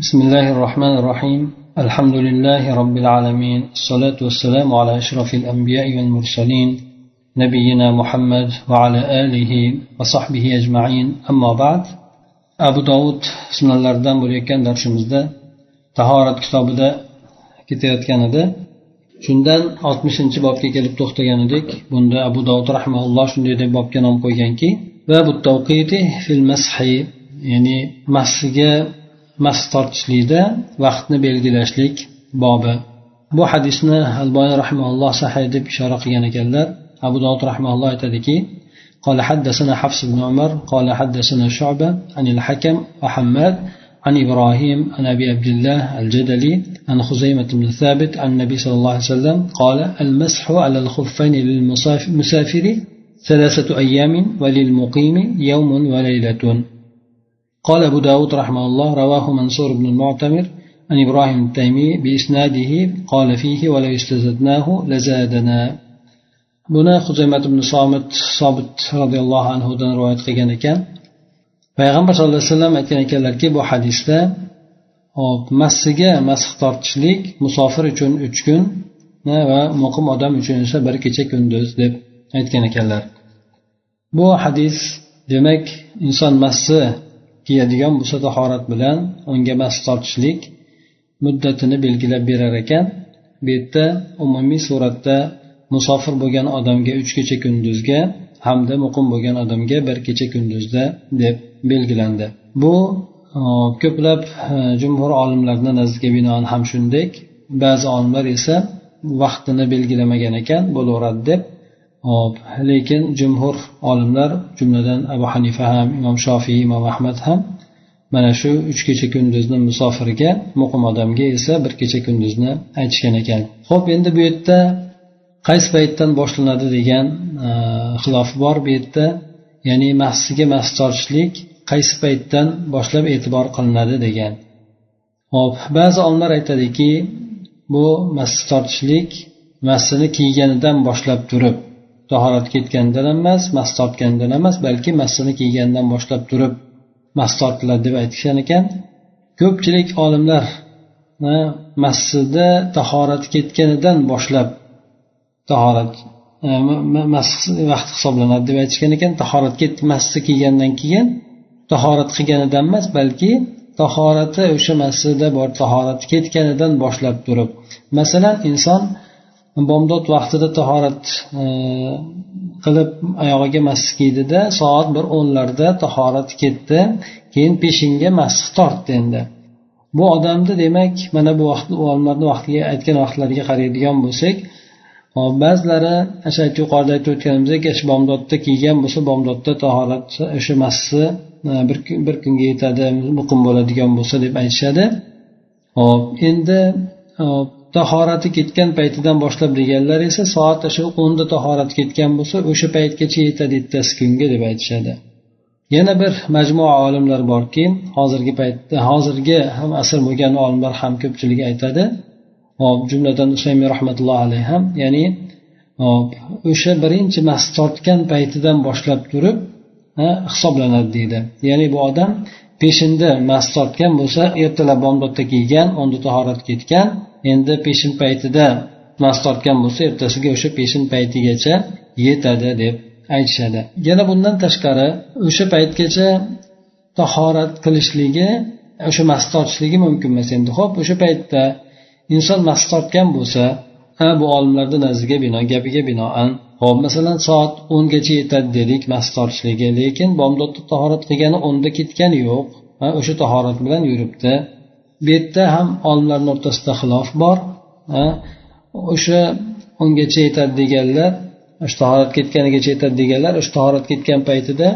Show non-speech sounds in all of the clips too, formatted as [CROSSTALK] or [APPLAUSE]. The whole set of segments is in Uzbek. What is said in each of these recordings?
بسم الله الرحمن الرحيم الحمد لله رب العالمين الصلاة والسلام على أشرف الأنبياء والمرسلين نبينا محمد وعلى آله وصحبه أجمعين أما بعد أبو داود sunanlardan bo'layotgan darsimizda tahorat kitobida ketayotgan edi shundan oltmishinchi bobga kelib to'xtagan edik bunda abu dovud rahmaulloh shunday deb bobga nom qo'yganki fil mashi ya'ni massiga mas tortishlikda vaqtni belgilashlik bobi bu hadisni alboniy rahmaulloh sahiy deb ishora qilgan ekanlar abu dovud rahmaulloh aytadiki قال حدثنا حفص بن عمر قال حدثنا شعبة عن الحكم وحماد عن إبراهيم عن أبي عبد الله الجدلي عن خزيمة بن ثابت عن النبي صلى الله عليه وسلم قال المسح على الخفين للمسافر ثلاثة أيام وللمقيم يوم وليلة قال أبو داود رحمه الله رواه منصور بن المعتمر عن إبراهيم التيمي بإسناده قال فيه ولو استزدناه لزادنا buni huzaymat ibn somit sobit roziyallohu anhudan rivoyat qilgan ekan payg'ambar sallallohu alayhi vasallam aytgan ekanlarki bu hadisda hop massiga masx tortishlik musofir uchun uch kun va muqim odam uchun esa bir kecha kunduz deb aytgan ekanlar bu hadis demak inson massi kiyadigan bo'lsa tahorat bilan unga mas tortishlik muddatini belgilab berar ekan. Bu yerda umumiy suratda musofir bo'lgan odamga uch kecha kunduzga hamda muqim bo'lgan odamga bir kecha kunduzda deb belgilandi. Bu e, ko'plab e, jumhur olimlarni nazriga binoan ham shunday ba'zi olimlar esa vaqtini belgilamagan ekan bo'laveradi deb hop lekin jumhur olimlar jumladan abu hanifa ham imom shofiy imom ahmad ham mana shu uch kecha kunduzni musofirga muqim odamga esa bir kecha kunduzni aytishgan ekan. Ho'p endi bu yerda qaysi paytdan boshlanadi degan e, xilof bor bu yerda. Ya'ni mahsiga mas tortishlik qaysi paytdan boshlab e'tibor qilinadi degan. Hop ba'zi olimlar aytadiki bu mas tortishlik massini kiyganidan boshlab turib tahorat ketgandan emas mas tortganidan emas balki massini kiygandan boshlab turib mas tortiladi deb aytishgan ekan. Ko'pchilik olimlar e, massida tahorat ketganidan boshlab tahorat e, vaqt hisoblanadi deb aytishgan ekan. Tahorat masni kiygandan keyin tahorat qilganidan emas balki tahorati o'sha masjida bor tahorati ketganidan boshlab turib. Masalan inson bomdod vaqtida tahorat e, qilib oyog'iga massi kiydida soat bir o'nlarda tahorat ketdi. Keyin peshinga massi tortdi endi. Bu odamni demak mana bu vaqt olimlarni vaqtiga aytgan vaqtlariga qaraydigan bo'lsak hop ba'zilari o'sha yuqorida aytib o'tganimizdek bomdodda kiygan bo'lsa bomdodda tahorat o'sha massi e, bir bir kunga yetadi muqim bo'ladigan bo'lsa deb aytishadi. Hop endi tahorati ketgan paytidan boshlab deganlar esa soat o'sha o'nda tahorati ketgan bo'lsa o'sha paytgacha yetadi ertasi kunga deb aytishadi. Yana bir majmua olimlar borki hozirgi paytda hozirgi ham asr bo'lgan olimlar ham ko'pchiligi aytadi. Hop jumladan usaymiy rahmatullohi alayhi ham ya'ni o'sha birinchi mas tortgan paytidan boshlab turib hisoblanadi deydi. Ya'ni bu odam peshinda mas tortgan bo'lsa ertalab bomdodda kiygan onda tahorat ketgan endi peshin paytida mas tortgan bo'lsa ertasiga o'sha peshin paytigacha yetadi deb aytishadi. Yana bundan tashqari o'sha paytgacha tahorat qilishligi o'sha mas tortishligi mumkin emas. Endi ho'p o'sha paytda inson mas tortgan bo'lsa bu olimlarni nazriga binoan gapiga binoan hop masalan soat o'ngacha yetadi dedik mas tortishligi lekin bomdodda tahorat qilgani o'nda ketgani yo'q. O'sha tahorat bilan yuribdi. Bu yerda ham olimlarni o'rtasida xilof bor o'sha ungacha yetadi deganlar o'sha tahorat ketganigacha yetadi deganlar o'sha tahorat ketgan paytida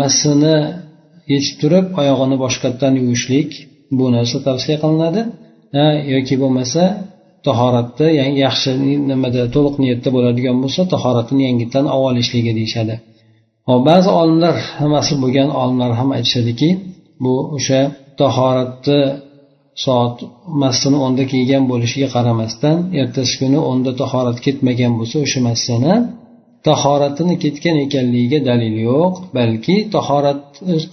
massini yechib turib oyog'ini boshqatdan yuvishlik bu narsa tavsiya qilinadi yoki bo'lmasa tahoratni yaxshi nimada to'liq niyatda bo'ladigan bo'lsa tahoratini yangitdan olib olishligi deyishadi. Ba'zi olimlar hammasi bo'lgan olimlar ham aytishadiki bu o'sha tahoratni soat massini o'nda kiygan bo'lishiga qaramasdan ertasi kuni o'nda tahorat ketmagan bo'lsa o'sha massani tahoratini ketgan ekanligiga dalil yo'q balki tahorat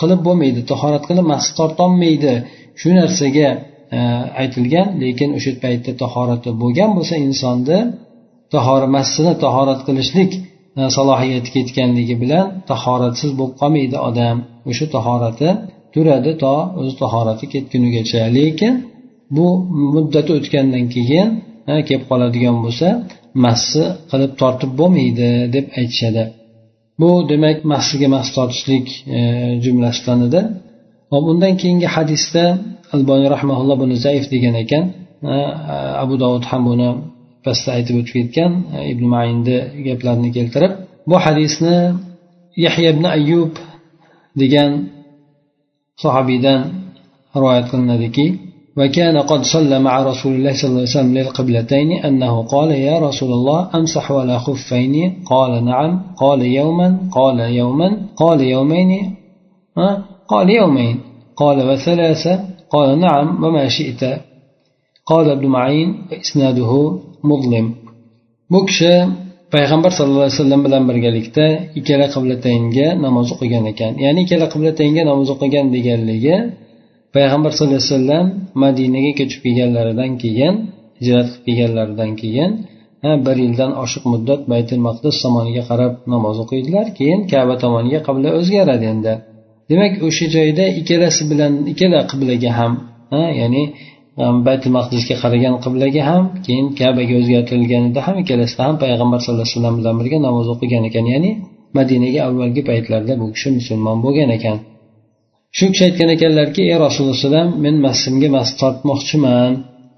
qilib bo'lmaydi tahorat qilib mas tortolmaydi. Shu narsaga e, aytilgan lekin o'sha paytda tahorati bo'lgan bo'lsa insonni tahora massini tahorat qilishlik e, salohiyati ketganligi bilan tahoratsiz bo'lib qolmaydi odam. O'sha tahorati turadi to o'zi tahorati ketgunigacha. Lekin bu muddati o'tgandan keyin kelib qoladigan bo'lsa massi qilib tortib bo'lmaydi deb aytishadi. Bu demak massiga mas tortishlik e, jumlasidan edi hop undan keyingi hadisda alboniy rahmaulloh buni zaif degan ekan. Abu dovud ham buni pastda aytib o'tib ketgan e, ibn mayinni gaplarini keltirib bu hadisni yahya ibn ayyub degan sahobiydan rivoyat qilinadiki وكان قد صلى مع رسول الله صلى الله عليه وسلم للقبلتين أنه قال يا رسول الله أمسح ولا خفين؟ قال نعم. قال يوما. قال يوما. قال يومين. قال يومين. قال وثلاثة قال نعم. وما شئت. قال ابن معين. إسناده مظلم. بكش payg'ambar sallallohu alayhi vasallam bilan birgalikda ikkala qiblatanga namoz o'qigan ekan. Ya'ni ikkala qiblatanga namoz o'qigan deganligi payg'ambar sallallohu alayhi vasallam madinaga ko'chib kelganlaridan keyin hijrat qilib kelganlaridan keyin bir yildan oshiq muddat baytul maqdis tomoniga qarab namoz o'qiydilar keyin kaba tomoniga qibla o'zgaradi endi. Demak o'sha joyda ikkalasi bilan ikkala qiblaga ham ya'ni baytul maqdisga qaragan qiblaga ham keyin kabaga o'zgartirilganida ham ikkalasida ham payg'ambar sallallohu alayhi vasallam bilan birga namoz o'qigan ekan. Ya'ni madinaga avvalgi paytlarda bu kishi musulmon bo'lgan ekan. Shu kishi aytgan ekanlarki ey rasululloh men masjidga mas tortmoqchiman.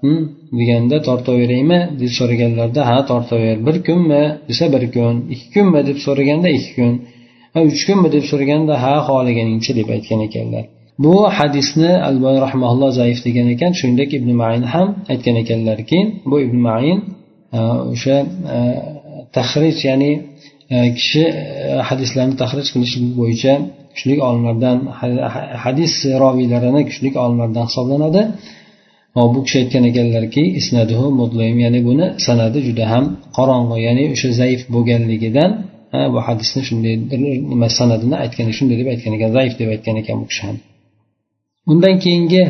Hm? Deganda tortaveraymi? deb so'raganlarida ha tortaver bir kunmi? desa bir kun ikki kunmi? deb so'raganda ikki kun. Uch kunmi? deb so'raganda ha xohlaganingcha deb aytgan ekanlar. Bu hadisni alboy rahmaulloh zaif degan ekan. Shuningdek ibn main ham aytgan ekanlarki bu ibn main e, o'sha e, tahrij ya'ni e, kishi hadislarni tahrij qilish bo'yicha kuchli olimlardan hadis roviylarini kuchli olimlardan hisoblanadi. Bu kishi aytgan ekanlarki isnaduhu mudlim ya'ni buni sanadi juda ham qorong'u ya'ni o'sha zaif bo'lganligidan bu hadisni shunday nima sanadini aytgan shunday deb aytgan ekan zaif deb aytgan ekan bu kishi ham. undan keyingi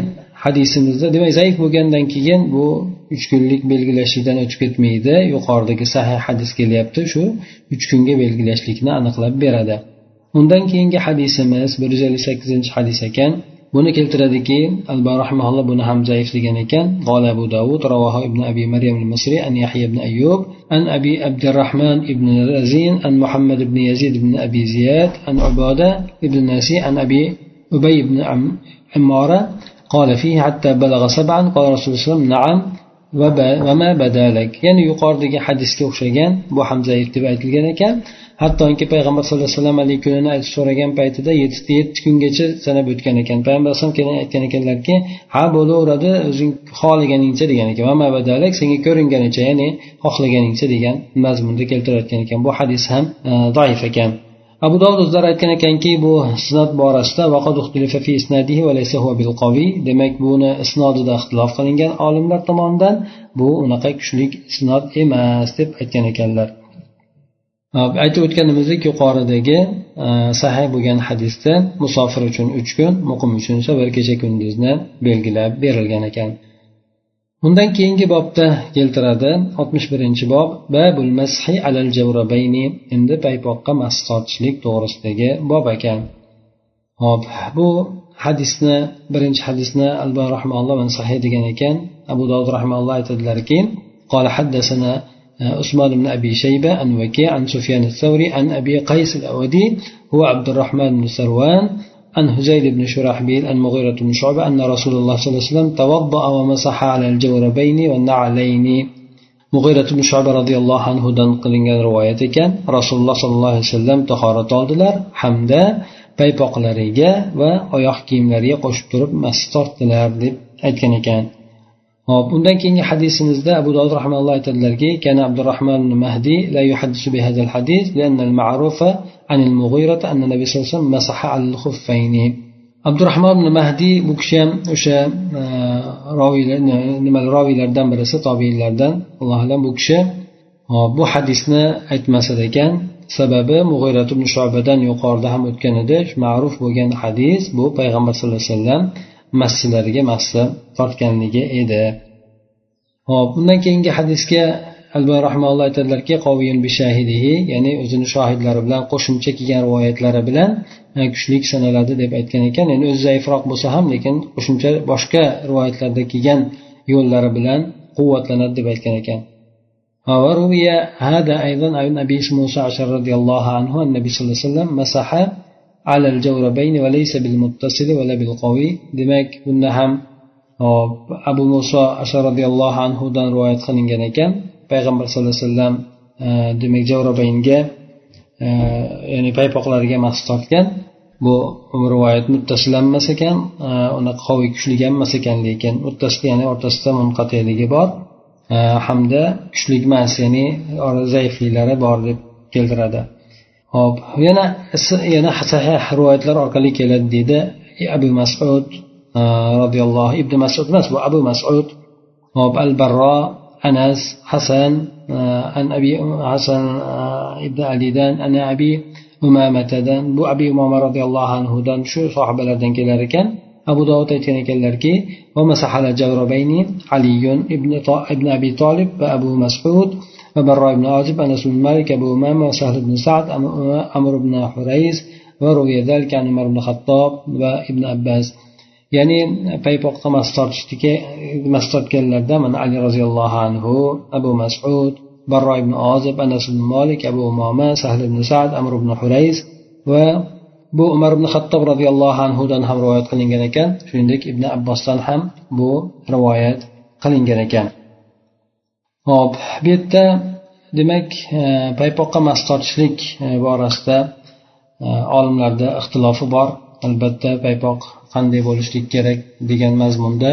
hadisimizda demak zaif bo'lgandan keyin bu uch kunlik belgilashlikdan o'tib ketmaydi. Yuqoridagi sahih hadis kelyapti shu uch kunga belgilashlikni aniqlab beradi. Undan keyingi hadisimiz bir yuz ellik sakkizinchi hadis ekan. Buni keltiradiki albarahimaulloh buni ham zaiflagan ekan. Qola abu davud ravohu ibn abi maryam al misri an yahya ibn ayyub an abi abdurahmon ibn razin an muhammad ibn yazid ibn abi ziyad an ubada ibn nasi an abi ubay ibn عمارة قال فيه حتى بلغ سبعا قال رسول الله صلى الله عليه وسلم نعم وما بدا لك ya'ni yuqoridagi hadisga o'xshagan bu ham zaif deb aytilgan ekan hattoki payg'ambar sallallohu alayhi vasallam haligi kunini aytib so'ragan paytida yettita yetti kungacha sanab o'tgan ekan payg'ambar alayhisalom keyin aytgan ekanlarki ha bo'laveradi o'zing xohlaganingcha degan ekan senga ko'ringanicha ya'ni xohlaganingcha degan mazmunda keltirayotgan ekan bu hadis ham e, zaif ekan Abu dovud o'zlari aytgan ekanki bu isnod borasida demak buni isnodida ixtilof qilingan olimlar tomonidan bu unaqa kuchli isnod emas deb aytgan ekanlar. Aytib o'tganimizdek yuqoridagi e, sahih sahiy bo'lgan hadisda musofir uchun uch kun muqim uchun esa bir kecha kunduzni belgilab berilgan ekan. undan keyingi bobda keltiradi oltmish birinchi bob babul mashi alal javrabayni endi paypoqqa mas tortishlik to'g'risidagi bob ekan hop bu hadisni birinchi hadisni alba rahmaulloh sahiy degan ekan abu dovud rahmaulloh aytadilarki قال حدثنا عثمان بن أبي شيبة عن وكيع عن سفيان الثوري عن أبي قيس الأودي هو عبد الرحمن بن سروان عن هزيل بن شرحبيل عن مغيرة بن شعبة أن رسول الله صلى الله عليه وسلم توضأ ومسح على الجوربين والنعلين مغيرة بن شعبة رضي الله عنه dan qilingan rivoyat ekan rasululloh sollallohu alayhi vasallam tahorat oldilar hamda paypoqlariga va oyoq kiyimlariga qo'shib turib mas tortdilar deb aytgan ekan hop undan keyingi hadisimizda abu dovud rahmanalloh aytadilarki kana abdurahmon mahdiy la yuhaddisu bihadal hadis لأن المعروف عن المغيرة أن النبي صلى الله عليه وسلم مسح على الخفين abdurahmon ibn mahdiy bu kishi ham o'sha roviylar nima roviylardan birisi tobeinlardan allohu alam bu kishi bu hadisni aytmasar ekan sababi mug'ayrat ibn shobadan yuqorida ham o'tgan edi ma'ruf bo'lgan hadis bu payg'ambar sallallohu alayhi vasallam massilariga massa tortganligi edi hop undan keyingi hadisga alboy rahmaulloh aytadilarki bishahidihi ya'ni o'zini shohidlari bilan qo'shimcha kelgan rivoyatlari bilan e, kuchlik sanaladi deb aytgan ekan ya'ni o'zi zaifroq bo'lsa ham lekin qo'shimcha boshqa rivoyatlarda kelgan yo'llari bilan quvvatlanadi deb aytgan ekan وروي هذا أيضا عن أبي موسى عشر رضي الله عنه النبي صلى الله عليه وسلم مسح على الجوربين وليس بالمتصل ولا بالقوي demak bunda ham abu muso ashar roziyallohu anhudan rivoyat qilingan ekan Payg'ambar sallallohu alayhi vasallam e, demak javrobaynga e, ya'ni paypoqlariga maxsus tortgan. Bu rivoyat muttasil emas ekan e, unaqa qoviy kuchli emas ekan lekin muttasil ya'ni o'rtasida munqatiyligi bor. Hamda kuchli emas ya'ni zaifliklari bor deb keltiradi. Hop yana yana sahih rivoyatlar orqali keladi deydi abu masud roziyallohu ibn masud emas bu abu masud. Hop al barro أنس حسن آه، عن أبي آه، حسن آه، ابن علي دان أنا أبي أمامة دان. بو أبي أمامة رضي الله عنه دان. شو صاحب لدن كلاركن؟ أبو داود أيتين كلاركي. ومسح على جوربين علي ابن, ابن أبي طالب وأبو مسعود وبراء بن عازب أنس بن مالك أبو أمامة وسهل بن سعد أمر بن حريز وروي ذلك عن عمر بن الخطاب وابن أبي أباس ya'ni paypoqqa mas tortishdiki mas tortganlarda mana ali roziyallohu anhu abu masud barro ibn ozib anas ibn molik abu umoma sahl ibn sad amr ibn hurays va bu umar ibn xattob roziyallohu anhudan ham rivoyat qilingan ekan. Shuningdek ibn abbosdan ham bu rivoyat qilingan ekan. Hop bu yerda demak e, paypoqqa mas tortishlik e, borasida e, olimlarda ixtilofi bor. Albatta paypoq qanday bo'lishlik kerak degan mazmunda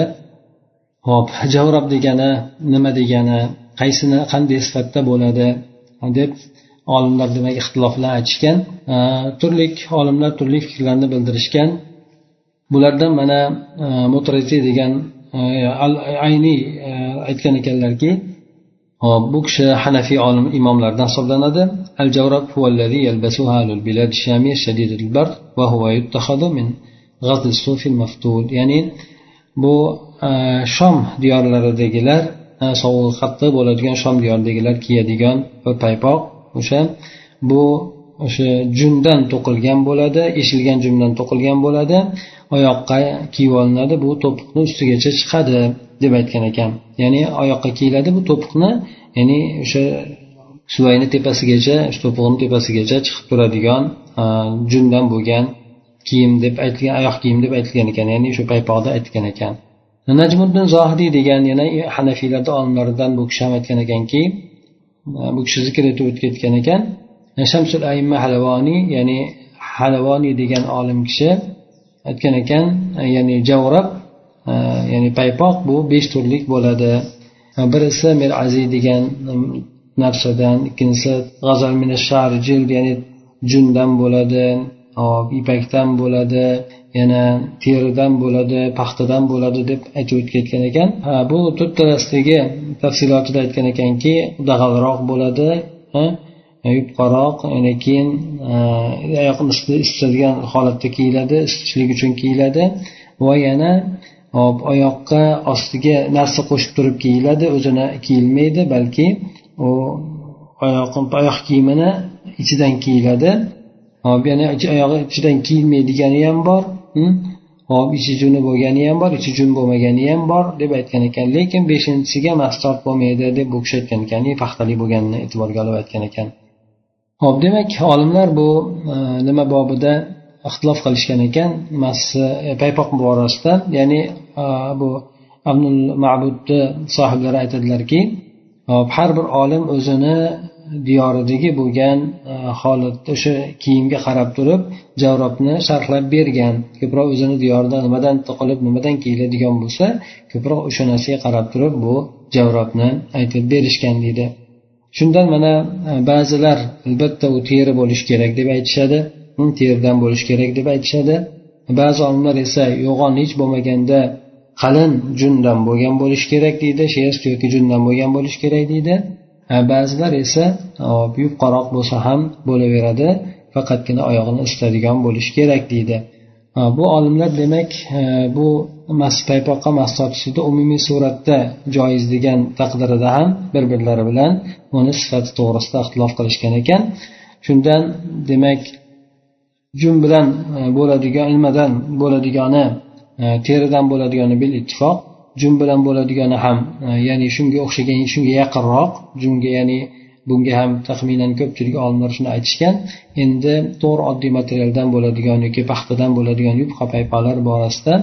hop [LAUGHS] javrob degani nima degani qaysini qanday sifatda bo'ladi? deb olimlar demak ixtiloflar aytishgan. Turli olimlar turli fikrlarni bildirishgan. Bulardan mana e, mutrazi degan e, ayniy e, aytgan ekanlarki hop bu kishi hanafiy olim imomlardan hisoblanadi. Al javrob ya'ni bu e, shom diyorlaridagilar e, sovug'i qattiq bo'ladigan shom diyoridagilar kiyadigan bir paypoq. O'sha bu o'sha jundan to'qilgan bo'ladi eshilgan jundan to'qilgan bo'ladi. Oyoqqa kiyib olinadi bu to'piqni ustigacha chiqadi deb aytgan ekan. Ya'ni oyoqqa kiyiladi bu to'piqni ya'ni o'sha suvayni tepasigacha to'pig'ini tepasigacha chiqib turadigan e, jundan bo'lgan kiyim deb aytilgan oyoq kiyim deb aytilgan ekan ya'ni shu paypoqda aytgan ekan. Najmuddin zohidiy degan yana hanafiylarni olimlaridan bu kishi ham aytgan ekanki bu kishi zikr etib o'tib ketgan ekan shamsul aimma halavoniy ya'ni halavoniy degan olim kishi aytgan ekan ya'ni javrab e, ya'ni paypoq bu besh turlik bo'ladi. Birisi mir aziz degan narsadan ikkinchisi g'azal ya'ni jundan bo'ladi. Hop ipakdan bo'ladi yana teridan bo'ladi paxtadan bo'ladi deb aytib o'tib ketgan ekan. Ha bu to'rttalasidagi tafsilotida aytgan ekanki dag'alroq bo'ladi yupqaroq yana keyin oyoqni isitadigan holatda kiyiladi isitishlik uchun kiyiladi va yana hop oyoqqa ostiga narsa qo'shib turib kiyiladi o'zini kiyilmaydi balki u oyoq oyoq kiyimini ichidan kiyiladi. Hop yana oyog'i ichidan kiyilmaydigani ham bor hop ichi juni bo'lgani ham bor ichi jun bo'lmagani ham bor deb aytgan ekan. Lekin beshinchisiga mastort bo'lmaydi deb bu kishi aytgan ekan paxtali bo'lganini e'tiborga olib aytgan ekan. Ho'p demak olimlar bu e, nima bobida ixtilof qilishgan ekan? Massi e, paypoq borasida ya'ni e, bu abnul mabudni sohiblari aytadilarki har bir olim o'zini diyoridagi bo'lgan e, holatda o'sha kiyimga qarab turib javrobni sharhlab bergan. Ko'proq o'zini diyorida nimadan to'qilib nimadan kiyiladigan bo'lsa ko'proq o'sha narsaga qarab turib bu javrobni aytib berishgan deydi shundan mana e, ba'zilar albatta u teri bo'lishi kerak deb aytishadi teridan bo'lishi kerak deb aytishadi. Ba'zi olimlar esa yo'g'on hech bo'lmaganda qalin jundan bo'lgan bo'lishi kerak deydi shest yoki jundan bo'lgan bo'lishi kerak deydi. Ba'zilar esa yupqaroq bo'lsa ham bo'laveradi faqatgina oyog'ini isitadigan bo'lishi kerak deydi. Bu olimlar demak bu mas paypoqqa mas tortishlikda umumiy suratda joiz degan taqdirida ham bir birlari bilan uni sifati to'g'risida ixtilof qilishgan ekan. Shundan demak jun bilan bo'ladigan nimadan bo'ladigani teridan bo'ladigani bil ittifoq. Jun bilan bo'ladigani ham e, ya'ni shunga o'xshagan shunga yaqinroq junga ya'ni bunga ham taxminan ko'pchilik olimlar shuni aytishgan endi to'g'ri oddiy materialdan bo'ladigan yoki paxtadan bo'ladigan yupqa paypalar borasida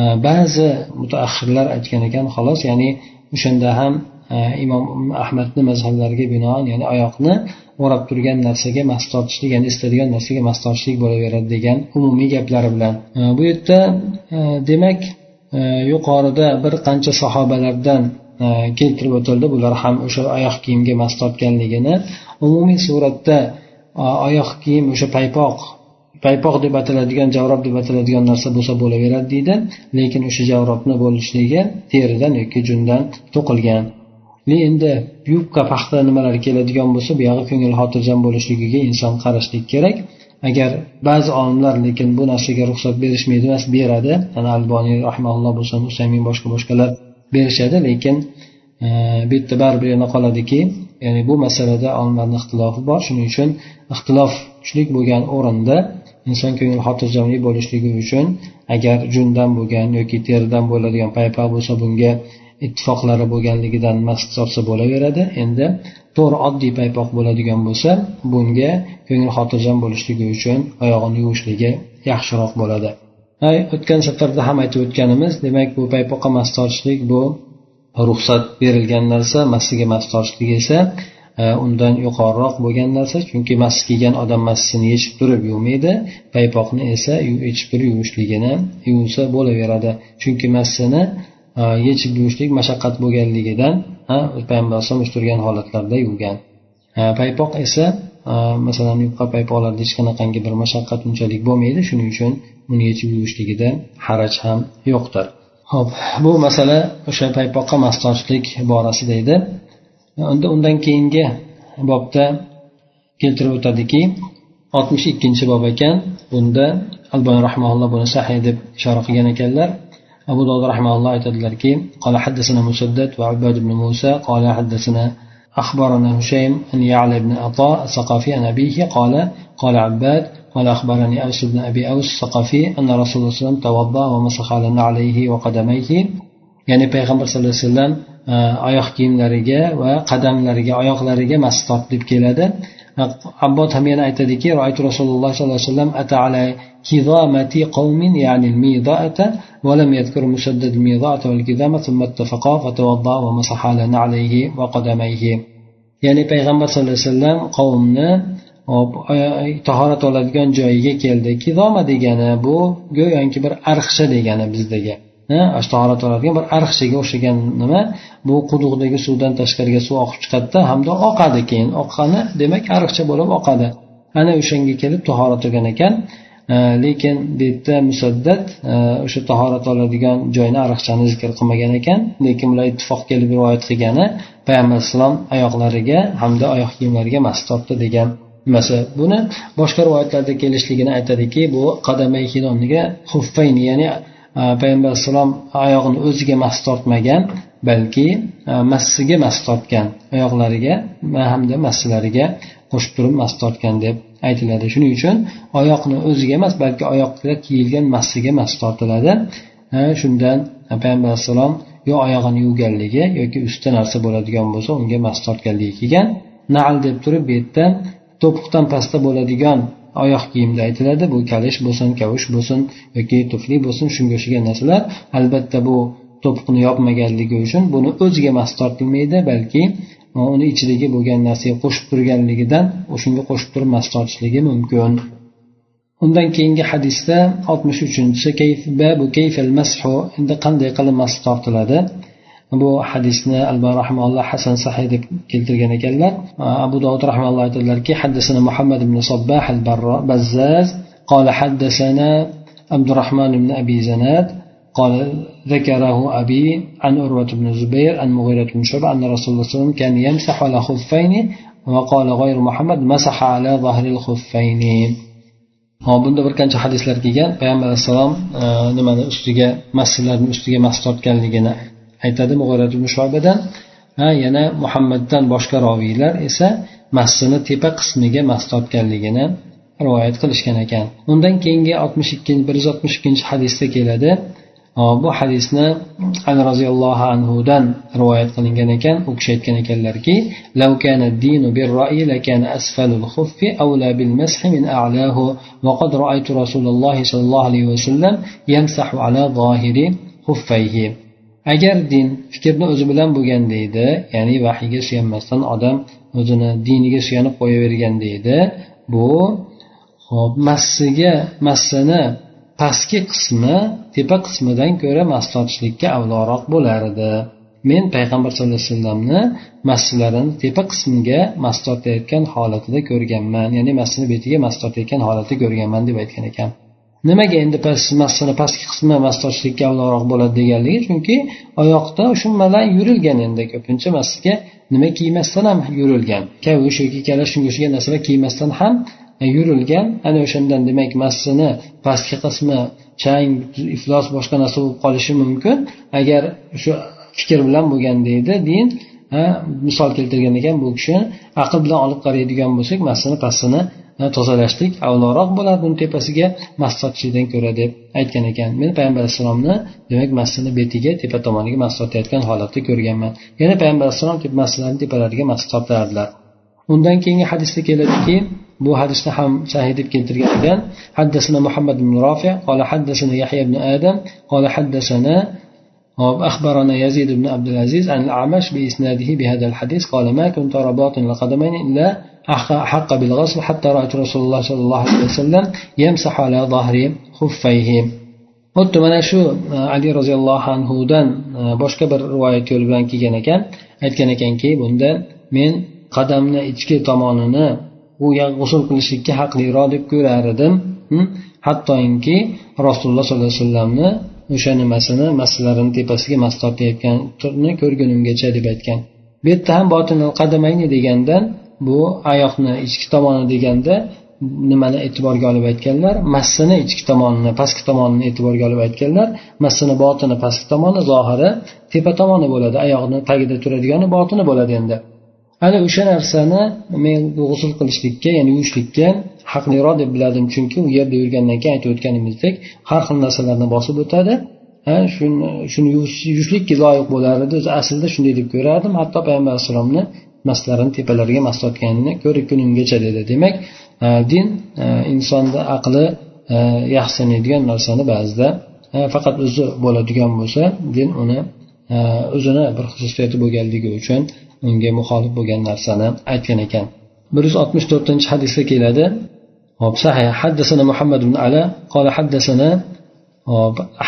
e, ba'zi mutaaxirlar aytgan ekan xolos ya'ni o'shanda ham e, imom ahmadni mazhablariga binoan ya'ni oyoqni o'rab turgan narsaga mas tortishlik ya'ni istadigan narsaga mas tortishlik bo'laveradi degan umumiy gaplari bilan. Bu yerda demak yuqorida bir qancha sahobalardan e, keltirib o'tildi. Bular ham o'sha oyoq kiyimga mas tortganligini. Umumiy suratda e, oyoq kiyim o'sha paypoq paypoq deb ataladigan javrob deb ataladigan narsa bo'lsa bo'laveradi deydi. Lekin o'sha javrobni bo'lishligi teridan yoki jundan to'qilgan. Endi yubka paxta nimalar keladigan bo'lsa buyog'i ko'ngil xotirjam bo'lishligiga inson qarashlik kerak. Agar ba'zi olimlar lekin bu narsaga ruxsat berishmaydi emas beradi ana alboniy rahmaulloh bo'lsin usaymin boshqa boshqalar berishadi lekin e, bu yerda baribir yana qoladiki ya'ni bu masalada olimlarni ixtilofi bor. Shuning uchun ixtilof kuchlik bo'lgan o'rinda inson ko'ngil xotirjamlik bo'lishligi uchun agar jundan bo'lgan yoki teridan bo'ladigan paypoq bo'lsa bunga ittifoqlari bo'lganligidan mast hisobsa bo'laveradi. Endi to'g'ri oddiy paypoq bo'ladigan bo'lsa bunga ko'ngil xotirjam bo'lishligi uchun oyog'ini yuvishligi yaxshiroq bo'ladi. O'tgan safarda ham aytib o'tganimiz demak bu paypoqqa mas tortishlik bu ruxsat berilgan narsa massiga mas tortishlik esa e, undan yuqoriroq bo'lgan narsa chunki mas kiygan odam massini yechib turib yuvmaydi paypoqni esa yechib turib yuvishligini yuvsa bo'laveradi. Chunki massini yechib yuvishlik mashaqqat bo'lganligidan payg'ambar alayhisalom turgan holatlarda yuvgan. Paypoq esa masalan yupqa paypoqlarda hech qanaqangi bir mashaqqat unchalik bo'lmaydi. Shuning uchun uni yechib yuvishligida haraj ham yo'qdir. Ho'p bu masala o'sha paypoqqa mas tortishlik borasida edi. Unda undan keyingi bobda keltirib o'tadiki oltmish ikkinchi bob ekan. Bunda albani rahmaulloh buni sahiy deb ishora qilgan ekanlar. أبو داود رحمه الله يتدلركي قال حدثنا مسدد وعباد بن موسى قال حدثنا أخبرنا هشيم أن يعلى بن عطاء الثقفي عن أبيه قال قال عباد قال أخبرني أوس بن أبي أوس الثقفي أن رسول الله صلى الله عليه وسلم توضأ ومسح على نعليه وقدميه ya'ni payg'ambar sallallohu alayhi vasallam oyoq kiyimlariga va qadamlariga oyoqlariga mas tortib deb keladi abbod ham yana aytadiki rasululloh sollallohu alayhi vasallam ata ala kizamati qawmin ya'ni al-mida'ata ولم يذكر مسدد الميضاءة والكذامة ثم اتفقا فتوضأ ومسح على نعليه وقدميه ya'ni payg'ambar sallallohu alayhi vasallam qavmni tahorat oladigan joyiga keldi kizoma degani bu go'yoki bir ariqcha degani bizdagi Tahorat oladigan bir ariqchaga o'xshagan nima? Bu quduqdagi suvdan tashqariga suv oqib chiqadida hamda oqadi keyin. Oqqani demak ariqcha bo'lib oqadi. Ana o'shanga kelib tahorat olgan ekan. Lekin bu yerda musaddat o'sha tahorat oladigan joyni ariqchani zikr qilmagan ekan. Lekin bular ittifoq kelib rivoyat qilgani payg'ambar alayhissalom oyoqlariga hamda oyoq kiyimlariga mas topdi degan nimasi. Buni boshqa rivoyatlarda kelishligini aytadiki bu qadamay hiloniga huffayni ya'ni Э, payg'ambar alayhissalom oyog'ini o'ziga mas tortmagan balki e, massiga mas tortgan oyoqlariga e, hamda massilariga qo'shib turib mas tortgan deb aytiladi. Shuning uchun oyoqni o'ziga emas balki oyoqga kiyilgan massiga mas tortiladi. E, shundan payg'ambar alayhissalom yo oyog'ini yuvganligi yoki ustida narsa bo'ladigan bo'lsa unga mas tortganligi kelgan. Nal deb turib bu yerda to'piqdan pastda bo'ladigan oyoq kiyimda aytiladi. Bu kalish bo'lsin kavush bo'lsin yoki tufli bo'lsin shunga o'xshagan narsalar. Albatta bu to'piqni yopmaganligi uchun buni o'ziga mas tortilmaydi balki uni ichidagi bo'lgan narsaga qo'shib turganligidan shunga qo'shib turib mas tortishligi mumkin. Undan keyingi hadisda oltmish uchinchisi endi qanday qilib mas tortiladi? bu hadisni alba rahmaulloh hasan sahiy deb keltirgan ekanlar abu dovud rahmaulloh aytadilarki haddasana muhammad ibn sobbah al bazzaz قال حدثنا عبد الرحمن بن أبي زناد قال ذكره أبي عن أروة بن الزبير عن مغيرة بن شعبة أن رسول الله صلى الله عليه وسلم كان يمسح على خفين وقال غير محمد مسح على ظهر الخفين hop bunda bir qancha hadislar kelgan payg'ambar alayhissalom e, nimani ustiga masjidlarni ustiga mas tortganligini aytadi mug'orat shobadan ha yana muhammaddan boshqa roviylar esa massini tepa qismiga mas tortganligini rivoyat qilishgan ekan undan keyingi oltmish ikkinchi bir yuz oltmish ikkinchi hadisda keladi bu hadisni ali roziyallohu anhudan rivoyat qilingan ekan u kishi aytgan ekanlarki أسفل الخف أولى بالمسح من أعلاه وقد رأيت رسول الله صلى الله عليه وسلم يمسح على ظاهر خفيه agar din fikrni o'zi bilan bo'lganda edi ya'ni vahiyga suyanmasdan odam o'zini diniga suyanib qo'yaverganda edi bu hop massiga massani pastki qismi tepa qismidan ko'ra mas tortishlikka avloroq bo'lar edi men payg'ambar sallallohu alayhi vasallamni masjidlarini tepa qismiga mas tortayotgan holatida ko'rganman ya'ni massini betiga mas tortayotgan holatda ko'rganman deb aytgan ekan. Nimaga endi massani pastki qismi mas tortishlikka avloroq bo'ladi deganligi chunki oyoqda shu bilan yurilgan endi ko'pincha masjidga nima kiymasdan ham yurilgan. Kavush yoki kalash shunga o'xshagan narsalar kiymasdan ham yurilgan. Ana o'shandan demak massini pastki qismi chang iflos boshqa narsa bo'lib qolishi mumkin. Agar shu fikr bilan bo'lgan deydi din misol keltirgan ekan bu kishi aql bilan olib qaraydigan bo'lsak massani pastini tozalashlik avvalroq bo'ladi uni tepasiga mast sotishlikdan ko'ra deb aytgan ekan. Men payg'ambar alayhissalomni demak mastini betiga tepa tomoniga mast sotayotgan holatda ko'rganman. Yana payg'ambar alayhissalom mastlarni tepalariga mast sotardilar undan keyingi hadisda keladiki bu hadisni ham sahiy deb keltirgan ekan. Haddasini muhammad ibn rofi qola haddasini yahya ibn adam qola haddasini حدثنا أخبرنا يزيد بن عبد العزيز عن الأعمش بإسناده بهذا الحديث قال ما كنت أرى باطن القدمين إلا حق بالغسل حتى رأيت رسول الله صلى الله عليه وسلم يمسح على ظهر خفيه xuddi mana shu ali roziyallohu anhudan boshqa bir rivoyat yo'li bilan kelgan ekan aytgan ekanki bunda men qadamni ichki tomonini u g'usul qilishlikka haqliroq deb ko'rar edim hattoki rasululloh sollallohu alayhi vasallamni o'sha nimasini massalarini tepasiga mas tortayotganini ko'rgunimgacha deb aytgan. Bu yerda ham botinil qadamayni degandan bu oyoqni ichki tomoni deganda nimani e'tiborga olib aytganlar? Massini ichki tomonini pastki tomonini e'tiborga olib aytganlar. Massini botini pastki tomoni zohiri tepa tomoni bo'ladi. Oyoqni tagida turadigani botini bo'ladi endi. Ana o'sha narsani men g'usul qilishlikka ya'ni yuvishlikka haqliroq deb biladim chunki u yerda yurgandan keyin aytib o'tganimizdek har xil narsalarni bosib o'tadi. Shuni shuni yuvishlikka loyiq bo'lar edi. O'zi aslida shunday deb ko'rardim. Hatto payg'ambar alayhissalomni maslarini tepalariga mas tortganini ko'rib kunimgacha dedi. Demak e, din e, insonni aqli e, narsani ba'zida e, faqat o'zi bo'ladigan bo'lsa din uni o'zini bir xususiyati bo'lganligi uchun unga muxolif bo'lgan narsani aytgan ekan. Bir yuz oltmish to'rtinchi hadisda keladi. hop sahih حدثنا محمد بن علاء قال حدثنا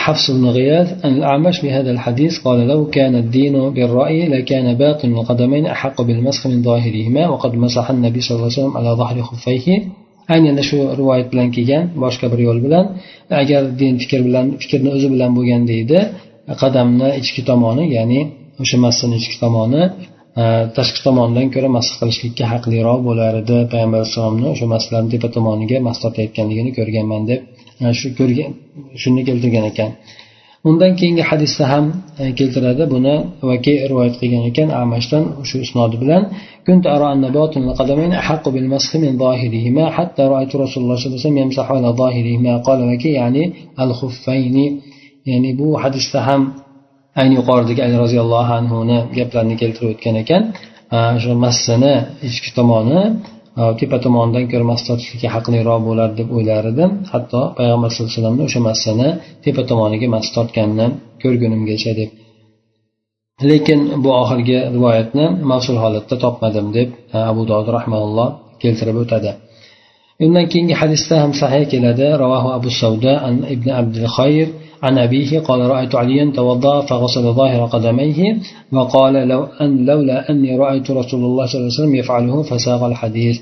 حفص بن غياث عن الأعمش بهذا الحديث قال لو كان الدين بالرأي لكان باطن القدمين أحق بالمسح من ظاهرهما وقد مسح النبي صلى الله عليه وسلم على ظهر خفيه aynan shu rivoyat bilan kelgan boshqa bir yo'l bilan agar din fikr bilan fikrni o'zi bilan bo'lganda edi qadamni ichki tomoni ya'ni o'sha massani ichki tomoni tashqi tomonidan ko'ra masx qilishlikka haqliroq bo'lar edi payg'ambar alayhissalomni o'sha maslarni tepa tomoniga mas tortayotganligini ko'rganman deb shu ko'rgan shuni keltirgan ekan undan keyingi hadisda ham keltiradi buni vaki rivoyat qilgan ekan amashdan shu isnodi bilan كنت أرى أن باطن القدمين أحق بالمسح من ظاهرهما حتى رأيت رسول الله صلى الله عليه وسلم يمسح على ظاهرهما قال وكي يعني الخفين يعني بو حديث هم ayni yuqoridagi ali roziyallohu anhuni gaplarini keltirib o'tgan ekan o'sha massani ichki tomoni e, tepa tomonidan ko'ra massa tortishlikka haqliroq bo'lar deb o'ylar edim hatto payg'ambar sallallohu alayhi vasallamni o'sha massani tepa tomoniga massa tortganini ko'rgunimgacha deb. Lekin bu oxirgi rivoyatni mavsul holatda topmadim deb e, abu dovud rahmaulloh keltirib o'tadi. undan keyingi hadisda ham sahih keladi ravohu abu savda an ibn abdul xayr عن أبيه قال رأيت عليا توضأ فغسل ظاهر قدميه وقال لو أن لولا أني رأيت رسول الله صلى الله عليه وسلم يفعله فساق الحديث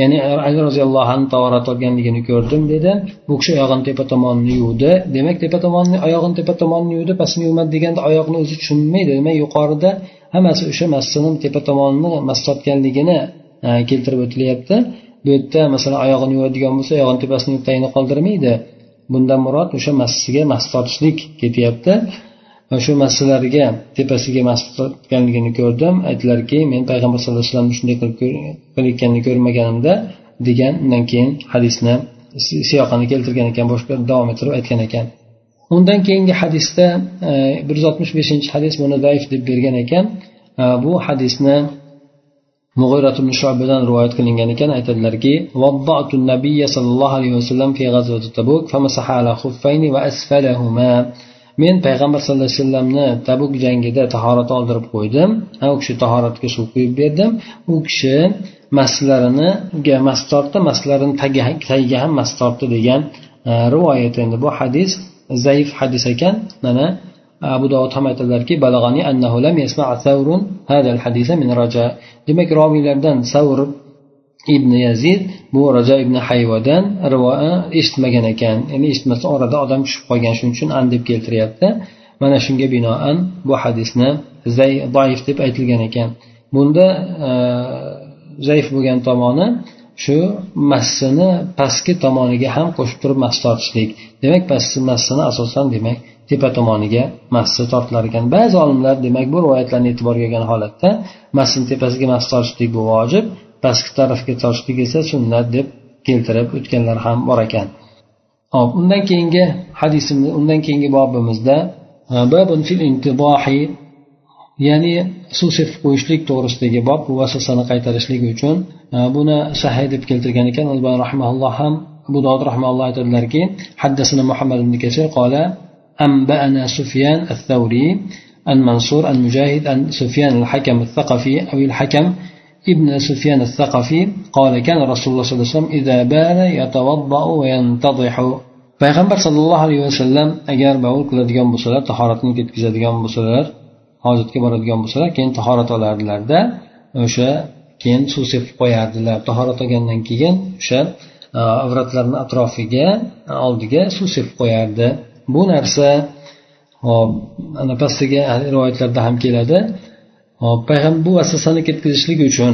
ya'ni ali roziyallohu anhu tavorat olganligini ko'rdim dedi bu kishi oyog'ini tepa tomonini yuvdi demak tepa tomonni oyog'ini tepa tomonini yuvdi pastini yuvmadi deganda oyoqni o'zi tushunmaydi demak yuqorida hammasi o'sha massini tepa tomonini mas tortganligini keltirib o'tilyapti Bu yerda masalan oyog'ini yuvadigan bo'lsa oyog'ini tepasini tagini qoldirmaydi. Bundan murod o'sha massiga mas tortishlik ketyapti. Va shu massalarga tepasiga mas tortganligini ko'rdim. Aytdilarki men payg'ambar sallallohu alayhi vasallamni shunday qilib qilayotganini ko'rmaganimda degan undan keyin hadisni siyoqini keltirgan ekan boshqa davom ettirib aytgan ekan. Undan keyingi hadisda e, bir yuz oltmish beshinchi hadis buni zaif deb bergan ekan. E, bu hadisni mug'irat ibn shobadan rivoyat qilingan ekan aytadilarki nabiy sollallohu alayhi vasallam fi tabuk famasaha ala xuffayni va asfalahuma. Men payg'ambar sallallohu alayhi vasallamni tabuk jangida tahorat oldirib qo'ydim. U kishi tahoratga suv quyib berdim. U kishi maslarini mas tortdi maslarini tagiga ham mas tortdi degan e, rivoyat endi. Bu hadis zaif hadis ekan. Mana abu dovud ham aytadilarki demak roviylardan savr ibn yazid bu rajo ibn hayvadan e, eshitmagan ekan. Ya'ni eshitmasa orada odam tushib qolgan shuning uchun an deb keltiryapti. Mana shunga binoan bu hadisni zaif deb aytilgan ekan. Bunda e, zaif bo'lgan tomoni shu massini pastki tomoniga ham qo'shib turib mas tortishlik. Demak pastki massini asosan demak tepa tomoniga massi tortilar ekan ba'zi olimlar demak bu rivoyatlarni e'tiborga olgan holatda massini tepasiga mas tortishlik bu vojib pastki tarafga tortishlik esa sunnat deb keltirib o'tganlar ham bor ekan. Hop undan keyingi hadisimiz undan keyingi bobimizda e, babun fil intibohi ya'ni suv sepib qo'yishlik to'g'risidagi bob bu vasvasani qaytarishlik uchun e, buni sahiy deb keltirgan ekan. Albon rahmaulloh ham abu dovud rahmaulloh aytadilarki haddasini muhammad ibn kasir qola أنبأنا سفيان الثوري عن منصور عن مجاهد عن سفيان الحكم الثقفي أو الحكم ابن سفيان الثقفي قال كان رسول الله صلى الله عليه وسلم إذا بال يتوضأ وينتضح payg'ambar sollallohu alayhi vasallam agar bovul qiladigan bo'lsalar tahoratni ketkazadigan bo'lsalar hojatga boradigan bo'lsalar keyin tahorat olardilarda o'sha keyin suv sepib qo'yardilar tahorat olgandan keyin o'sha e, avratlarni atrofiga oldiga suv sepib qo'yardi bu narsa hop ana pastiga rivoyatlarda ham keladi. Hop payg'ambar bu vasvasani ketkazishlik uchun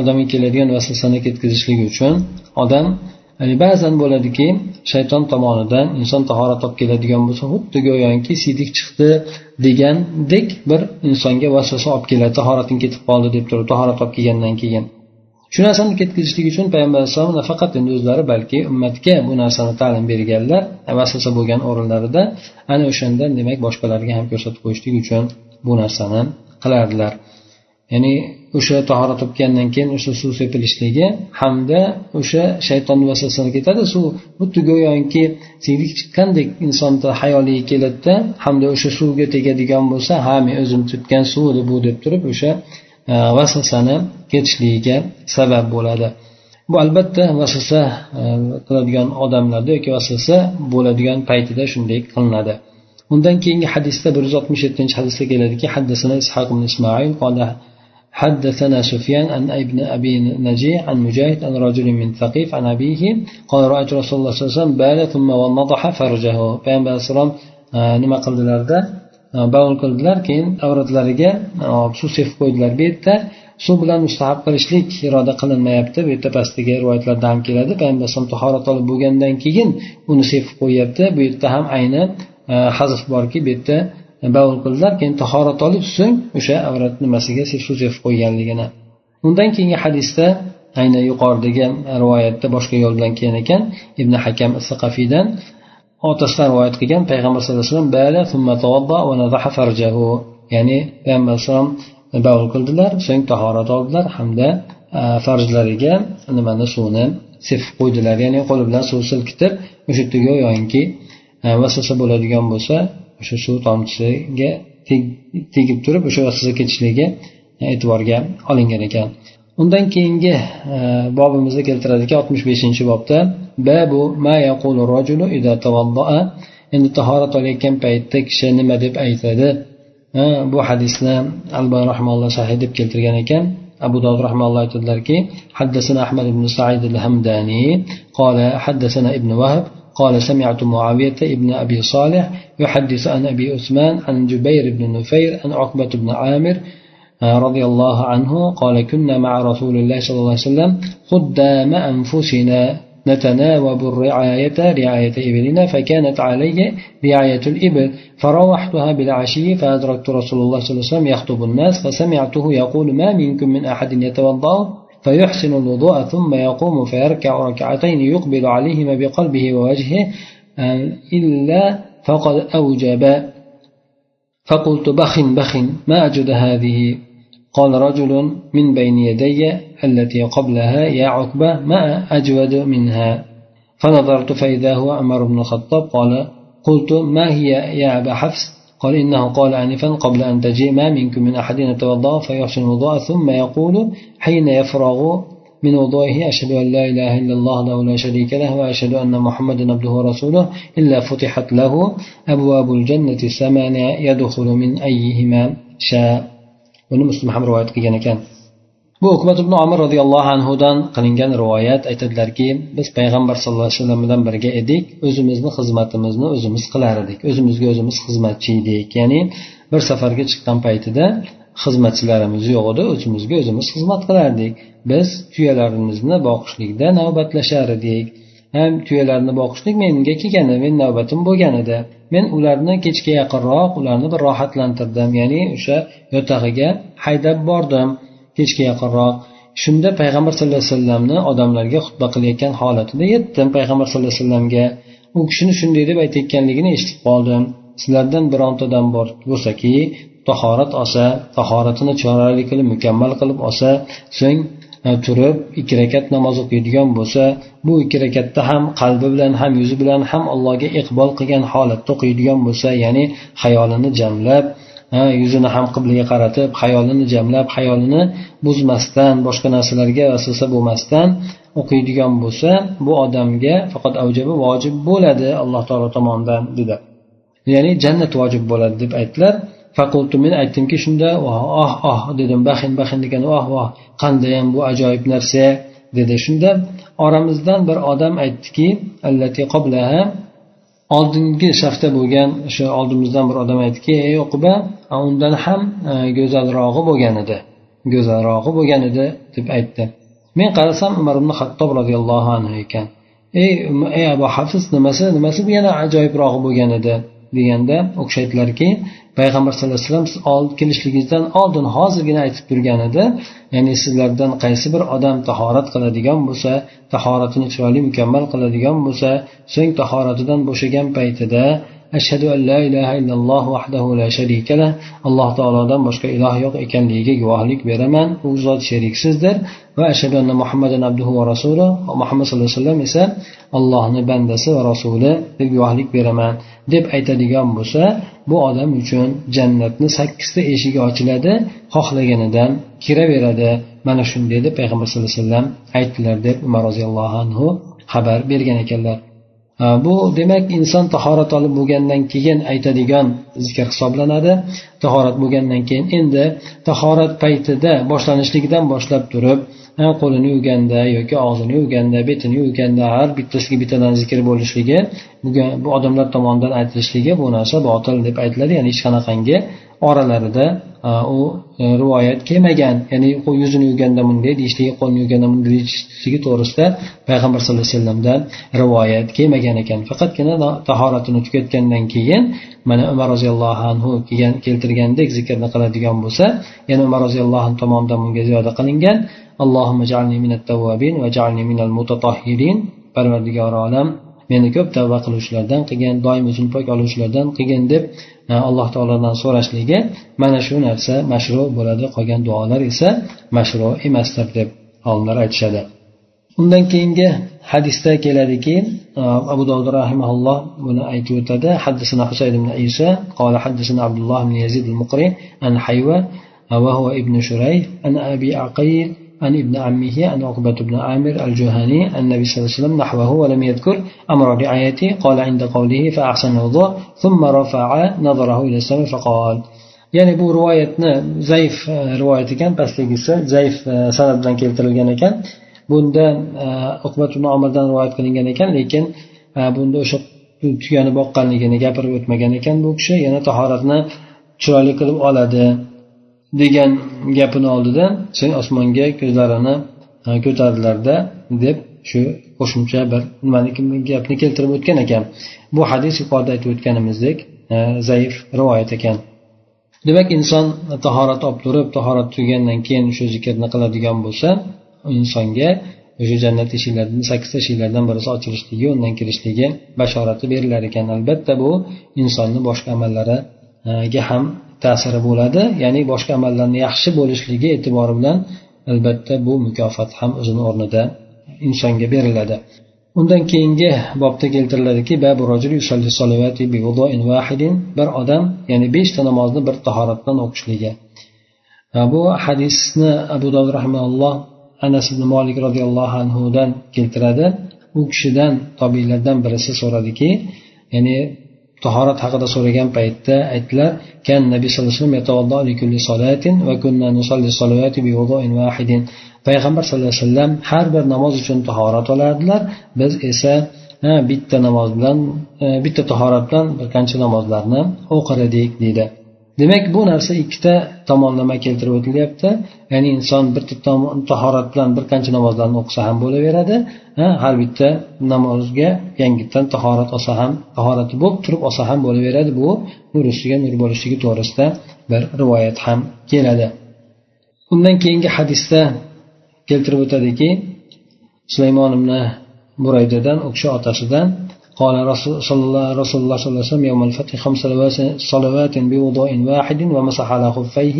odamga keladigan vasvasani ketkazishlik uchun odam ya'ni ba'zan bo'ladiki shayton tomonidan inson tahorat olib keladigan bo'lsa xuddi go'yoki siydik chiqdi degandek bir insonga vasvasa olib keladi tahorating ketib qoldi deb turib tahorat olib kelgandan keyin. Shu narsani ketkazishlik uchun payg'ambar alayhissalom nafaqat endi o'zlari balki ummatga bu narsani ta'lim berganlar vasvasa bo'lgan o'rinlarida ana o'shanda demak boshqalarga ham ko'rsatib qo'yishlik uchun bu narsani qilardilar. Ya'ni o'sha tahorat o'tgandan keyin o'sha suv sepilishligi hamda o'sha shayton vasvasasi ketadi. Suv xuddi go'yoki siydik chiqqandek insonni hayoliga keladida hamda o'sha suvga tegadigan bo'lsa ha men o'zim tutgan suv bu deb turib o'sha vasvasani ketishligiga sabab bo'ladi bu albatta vasvasa e, qiladigan odamlarda yoki vasvasa bo'ladigan paytida shunday qilinadi undan keyingi hadisda bir yuz oltmish yettinchi hadisda keladiki haddasana ishoq ibn ismoil حدثنا سفيان عن ابن أبي نجيح عن مجاهد عن رجل من ثقيف عن أبيه قال رأيت رسول الله صلى الله عليه وسلم بال ثم وضح فرجه payg'ambar alayhissalom nima qildilarda bavul qildilar keyin avratlariga suv sepib qo'ydilar bu yerda suv bilan mustahab qilishlik iroda qilinmayapti bu yerda pastdagi rivoyatlarda ham keladi payg'ambar alayhisalom tahorat olib bo'lgandan keyin uni sepib qo'yyapti bu yerda ham ayni hazf borki bu yerda bavul qildilar keyin tahorat olib so'ng o'sha avrat nimasiga suv sepib qo'yganligini. Undan keyingi hadisda ayni yuqoridagi rivoyatda boshqa yo'l bilan kelgan ekan ibn hakam saqafiydan otasidan rivoyat qilgan payg'ambar sallallohu alayhi vasallam ya'ni payg'ambar alayhisalom bavul qildilar so'ng tahorat oldilar hamda e, farjlariga nimani suvni sepib qo'ydilar. Ya'ni qo'li bilan suv silkitib o'sha yerda go'yoki e, vasvasa bo'ladigan bo'lsa o'sha suv tomchisiga tegib turib o'sha vasvasa ketishligiga e, e'tiborga olingan ekan. undan keyingi e, bobimizda keltiradiki oltmish beshinchi bobda babu ma yaqulu rajulu ida tavoddaa endi tahorat olayotgan paytda kishi nima deb aytadi bu hadisni albon rahmalloh sahih deb keltirgan ekan abu dovud rahmalloh aytadilarki حدثنا أحمد بن سعيد الهمداني قال حدثنا ابن وهب قال سمعت معاوية ابن أبي صالح يحدث عن أبي عثمان عن جبير بن نفير عن عقبة بن عامر رضي الله عنه قال كنا مع رسول الله صلى الله عليه وسلم قدام أنفسنا نتناوب الرعاية رعاية إبلنا فكانت علي رعاية الإبل فروحتها بالعشي فأدركت رسول الله صلى الله عليه وسلم يخطب الناس فسمعته يقول ما منكم من أحد يتوضأ؟ فيحسن الوضوء ثم يقوم فيركع ركعتين يقبل عليهما بقلبه ووجهه إلا فقد أوجب. فقلت بخ بخ ما أجد هذه؟ قال رجل من بين يدي التي قبلها يا عقبة ما أجود منها؟ فنظرت فإذا هو عمر بن الخطاب قال قلت ما هي يا أبا حفص؟ قال إنه قال آنفا قبل أن تجيء ما منكم من أحد يتوضأ فيحسن الوضوء ثم يقول حين يفرغ من وضوئه أشهد أن لا إله إلا الله له لا شريك له وأشهد أن محمدا عبده ورسوله إلا فتحت له أبواب الجنة الثمانية يدخل من أيهما شاء. Buni muslim ham rivoyat qilgan ekan. Bu ukbat ibn omir roziyallohu anhudan qilingan rivoyat. Aytadilarki biz payg'ambar sallallohu alayhi vasallam bilan birga edik. O'zimizni xizmatimizni o'zimiz qilar edik. O'zimizga o'zimiz xizmatchi edik. Ya'ni bir safarga chiqqan paytida xizmatchilarimiz yo'q edi o'zimizga o'zimiz xizmat qilardik. Biz tuyalarimizni boqishlikda navbatlashar edik. Ham tuyalarni boqishlik menga kelgani men navbatim bo'lgan edi men ularni kechga yaqinroq ularni bir rohatlantirdim. Ya'ni o'sha yotag'iga haydab bordim kechga yaqinroq. Shunda payg'ambar sallallohu alayhi vasallamni odamlarga xutba qilayotgan holatida yetdim payg'ambar sallallohu alayhi vasallamga. U kishini shunday deb aytayotganligini eshitib qoldim. Sizlardan birontadan bor bo'lsaki tahorat olsa tahoratini chiroyli qilib mukammal qilib olsa so'ng turib ikki rakat namoz o'qiydigan bo'lsa bu ikki rakatda ham qalbi bilan ham yuzi bilan ham allohga iqbol qilgan holatda o'qiydigan bo'lsa ya'ni xayolini jamlab yuzini ham qiblaga qaratib xayolini jamlab xayolini buzmasdan boshqa narsalarga vasvasa bo'lmasdan o'qiydigan bo'lsa bu odamga faqat avjabi vojib bo'ladi alloh taolo tomonidan dedi. Ya'ni jannat vojib bo'ladi deb aytdilar. Faqultu men aytdimki shunda oh oh dedim baxin baxin degan oh oh qandayam bu ajoyib narsa? dedi. Shunda oramizdan bir odam aytdiki oldingi safda bo'lgan o'sha oldimizdan bir odam aytdiki ey uquba undan ham e, go'zalrog'i bo'lgan edi go'zalrog'i bo'lgan edi deb aytdi. Men qarasam umar ibn hattob roziyallohu anhu ekan. Ey ey abu hafiz nimasi nimasi bu yana ajoyibrog'i bo'lgan edi? deganda u kishi aytdilarki payg'ambar sallallohu alayhi vasallam siz kelishligingizdan oldin hozirgina aytib turgan edi ya'ni sizlardan qaysi bir odam tahorat qiladigan bo'lsa tahoratini chiroyli mukammal qiladigan bo'lsa so'ng tahoratidan bo'shagan paytida ashhadu an la ilaha illalloh vahdahu la sharika lah alloh taolodan boshqa iloh yo'q ekanligiga guvohlik beraman. U zot sheriksizdir va ashhadu anna muhammadan abduhu va rasuli muhammad sallallohu alayhi vasallam esa allohni bandasi va rasuli deb guvohlik beraman. Deb aytadigan bo'lsa bu odam uchun jannatni sakkizta eshigi ochiladi xohlaganidan kiraveradi. Mana shunday deb payg'ambar sallallohu alayhi vasallam aytdilar deb umar roziyallohu anhu xabar bergan ekanlar. Bu demak inson tahorat olib bo'lgandan keyin aytadigan zikr hisoblanadi. Tahorat bo'lgandan keyin endi tahorat paytida boshlanishligidan boshlab turib qo'lini yuvganda yoki og'zini yuvganda betini yuvganda har bittasiga bittadan zikr bo'lishligi bu odamlar tomonidan aytilishligi bu narsa botil deb aytiladi ya'ni hech qanaqangi oralarida u e, rivoyat kelmagan. Ya'ni yuzini yuvganda bunday deyishligi qo'lni yuvganda bunday deyishligi to'g'risida payg'ambar sallallohu alayhi vasallamdan rivoyat kelmagan ekan. Faqatgina tahoratini tugatgandan keyin mana umar roziyallohu anhu kelgan keltirgandek zikrni qiladigan bo'lsa yana umar roziyallohu anhu tomonidan bunga ziyoda qilingan allohimma jalni minat tavvabin va jalni minal mutatahhirin parvardigori olam meni ko'p tavba qiluvchilardan qilgin doim o'zini pok oluvchilardan qilgin deb alloh taolodan so'rashligi mana shu narsa mashru bo'ladi qolgan duolar esa mashru emasdir deb olimlar aytishadi undan keyingi hadisda keladiki e, abu dovud rahimaulloh buni aytib o'tadi haddisana husayn ibn isa قال حدثنا عبد الله بن يزيد المقري عن حيوة وهو ابن شريح عن أبي عقيل عن ابن عمه عن عقبة بن عامر الجهني النبي صلى الله عليه وسلم نحوه ولم يذكر أمر رعايته قال عند قوله فأحسن الوضوء ثم رفع نظره إلى السماء فقال ya'ni bu rivoyatni zaif rivoyat ekan pastligisi zaif sanat bilan keltirilgan ekan bunda uqbat omirdan rivoyat qilingan ekan lekin bunda o'sha tuyani boqqanligini gapirib o'tmagan ekan bu kishi yana tahoratni chiroyli qilib oladi Degan gapini oldidan sen osmonga ko'zlarini ko'tardilarda deb shu qo'shimcha bir nimani gapni keltirib o'tgan ekan. Bu hadis yuqorida aytib o'tganimizdek e, zaif rivoyat ekan. Demak inson tahorat olib turib tahorat tugagandan keyin shu zikrni qiladigan bo'lsa insonga o'sha jannat eshiklaridan sakkizta eshiklardan birisi ochilishligi undan kirishligi bashorati berilar ekan. Albatta bu insonni boshqa amallariga ham ta'siri bo'ladi. Ya'ni boshqa amallarni yaxshi bo'lishligi e'tibori bilan albatta bu mukofot ham o'zini o'rnida insonga beriladi. Undan keyingi bobda keltiriladiki bir odam ya'ni beshta namozni bir tahorat bilan o'qishligi bu hadisni abu dovud rahmaulloh anas ibn molik roziyallohu anhudan keltiradi. U kishidan tobiylardan birisi so'radiki ya'ni tahorat haqida so'ragan paytda aytdilar kan nabiy sallallohu alayhi vasallam payg'ambar sallallohu alayhi vasallam har bir namoz uchun tahorat olardilar. Biz esa bitta namoz bilan e, bitta tahorat bilan bir qancha namozlarni o'qir edik deydi. Demak bu narsa ikkita tomonlama keltirib o'tilyapti ya'ni inson bir tahorat bilan bir qancha namozlarni o'qisa ham bo'laveradi har bitta namozga yangitdan tahorat olsa ham tahorati bo'lib turib olsa ham bo'laveradi. Bu nur ustiga nur bo'lishligi to'g'risida bir rivoyat ham keladi. Undan keyingi hadisda keltirib o'tadiki sulaymon ibn buraydadan u kishi otasidan قال رسول الله رسول الله صلى الله عليه وسلم يوم الفتح خمس صلوات بوضوء واحد ومسح على خفيه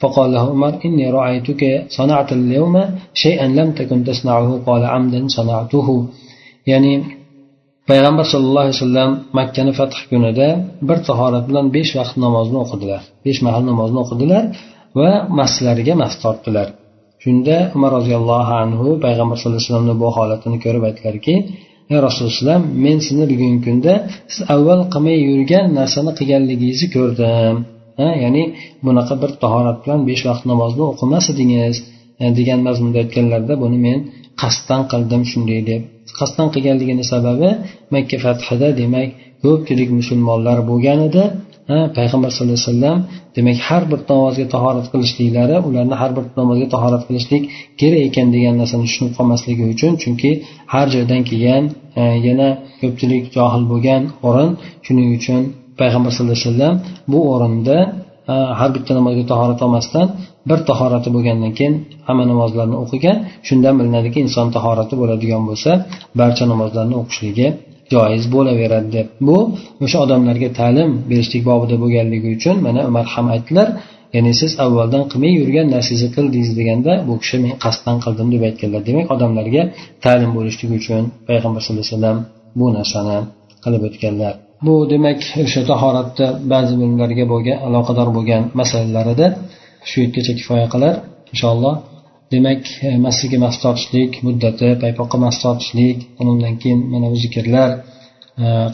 فقال له عمر إني رأيتك صنعت اليوم شيئا لم تكن تصنعه قال عمدا صنعته يعني payg'ambar sallallohu alayhi vasallam makkani fath kunida bir tahorat bilan besh vaqt namozni o'qidilar besh mahal namozni o'qidilar va masjidlariga mas tortdilar shunda umar roziyallohu anhu payg'ambar sallallohu alayhi vasallamni bu holatini ko'rib aytdilarki ey rasululloh men sizni bugungi kunda siz avval qilmay yurgan narsani qilganligingizni ko'rdim. Ha ya'ni bunaqa bir tahorat bilan besh vaqt namozni o'qimas edingiz e, degan mazmunda aytganlarida buni men qasddan qildim shunday deb. Qasddan qilganligini sababi makka fathida demak ko'pchilik musulmonlar bo'lgan edi. Payg'ambar sallallohu alayhi vasallam demak har bir namozga tahorat qilishliklari ularni har bir namozga tahorat qilishlik kerak ekan degan narsani tushunib qolmasligi uchun chunki har joydan kelgan yana ko'pchilik johil bo'lgan o'rin shuning uchun payg'ambar sallallohu alayhi vasallam bu o'rinda har bitta namozga tahorat olmasdan bir tahorati bo'lgandan keyin hamma namozlarni o'qigan shundan bilinadiki inson tahorati bo'ladigan bo'lsa barcha namozlarni o'qishligi joiz bo'laveradi deb. Bu o'sha odamlarga ta'lim berishlik bobida bo'lganligi uchun mana umar ham aytdilar ya'ni siz avvaldan qilmay yurgan narsangizni qildingiz deganda bu kishi men qasddan qildim deb aytganlar. Demak odamlarga ta'lim bo'lishligi uchun payg'ambar sallallohu alayhi vasallam bu narsani qilib o'tganlar. Bu demak o'sha tahoratda ba'zi bilimlarga bo'lgan aloqador bo'lgan masalalarida shu yergacha kifoya qilar. Inshaalloh demak masjidga mas tortishlik muddati paypoqqa mas tortishlik undan keyin mana bu zikrlar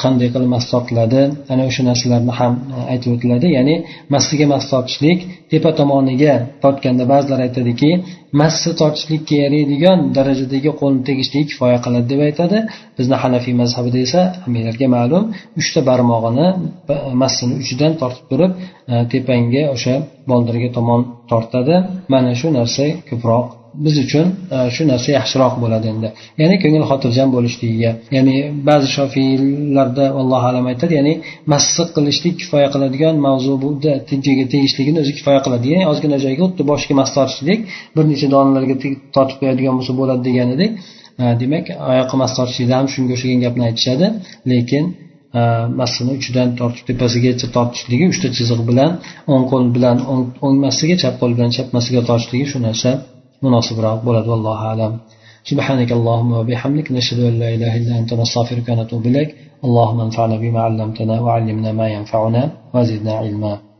qanday qilib mast tortiladi ana o'sha narsalarni ham e, aytib o'tiladi. Ya'ni massiga mast tortishlik tepa tomoniga tortganda ba'zilar aytadiki massi tortishlikka yaraydigan darajadagi qo'lni tegishlik kifoya qiladi deb aytadi. Bizni hanafiy mazhabida esa hammalarga ma'lum uchta barmog'ini massini uchidan tortib turib e, tepangga o'sha boldirga tomon tortadi. Mana shu narsa ko'proq biz uchun e, shu narsa yaxshiroq bo'ladi endi. Ya'ni ko'ngil xotirjam bo'lishligiga ya'ni ba'zi shofiylarda allohu alam aytadi ya'ni massiq qilishlik kifoya qiladigan mavzu joyga tegishligini o'zi kifoya qiladi. Ya'ni ozgina joyga xuddi boshiga mas tortishlik bir necha donalarga tortib qo'yadigan bo'lsa bo'ladi deganidek e, demak oyoqqa mas tortishlikda ham shunga o'xshagan gapni aytishadi. Lekin e, massini uchidan tortib tepasigacha tortishligi uchta chiziq bilan o'ng qo'l bilan o'ng massiga chap qo'l bilan chap massiga tortishligi shu narsa munosibroq bo'ladi vallohu alam سبحانك اللهم وبحمدك نشهد أن لا إله إلا أنت نستغفرك ونتوب إليك. اللهم انفعنا بما علمتنا وعلمنا ما ينفعنا وزدنا علما.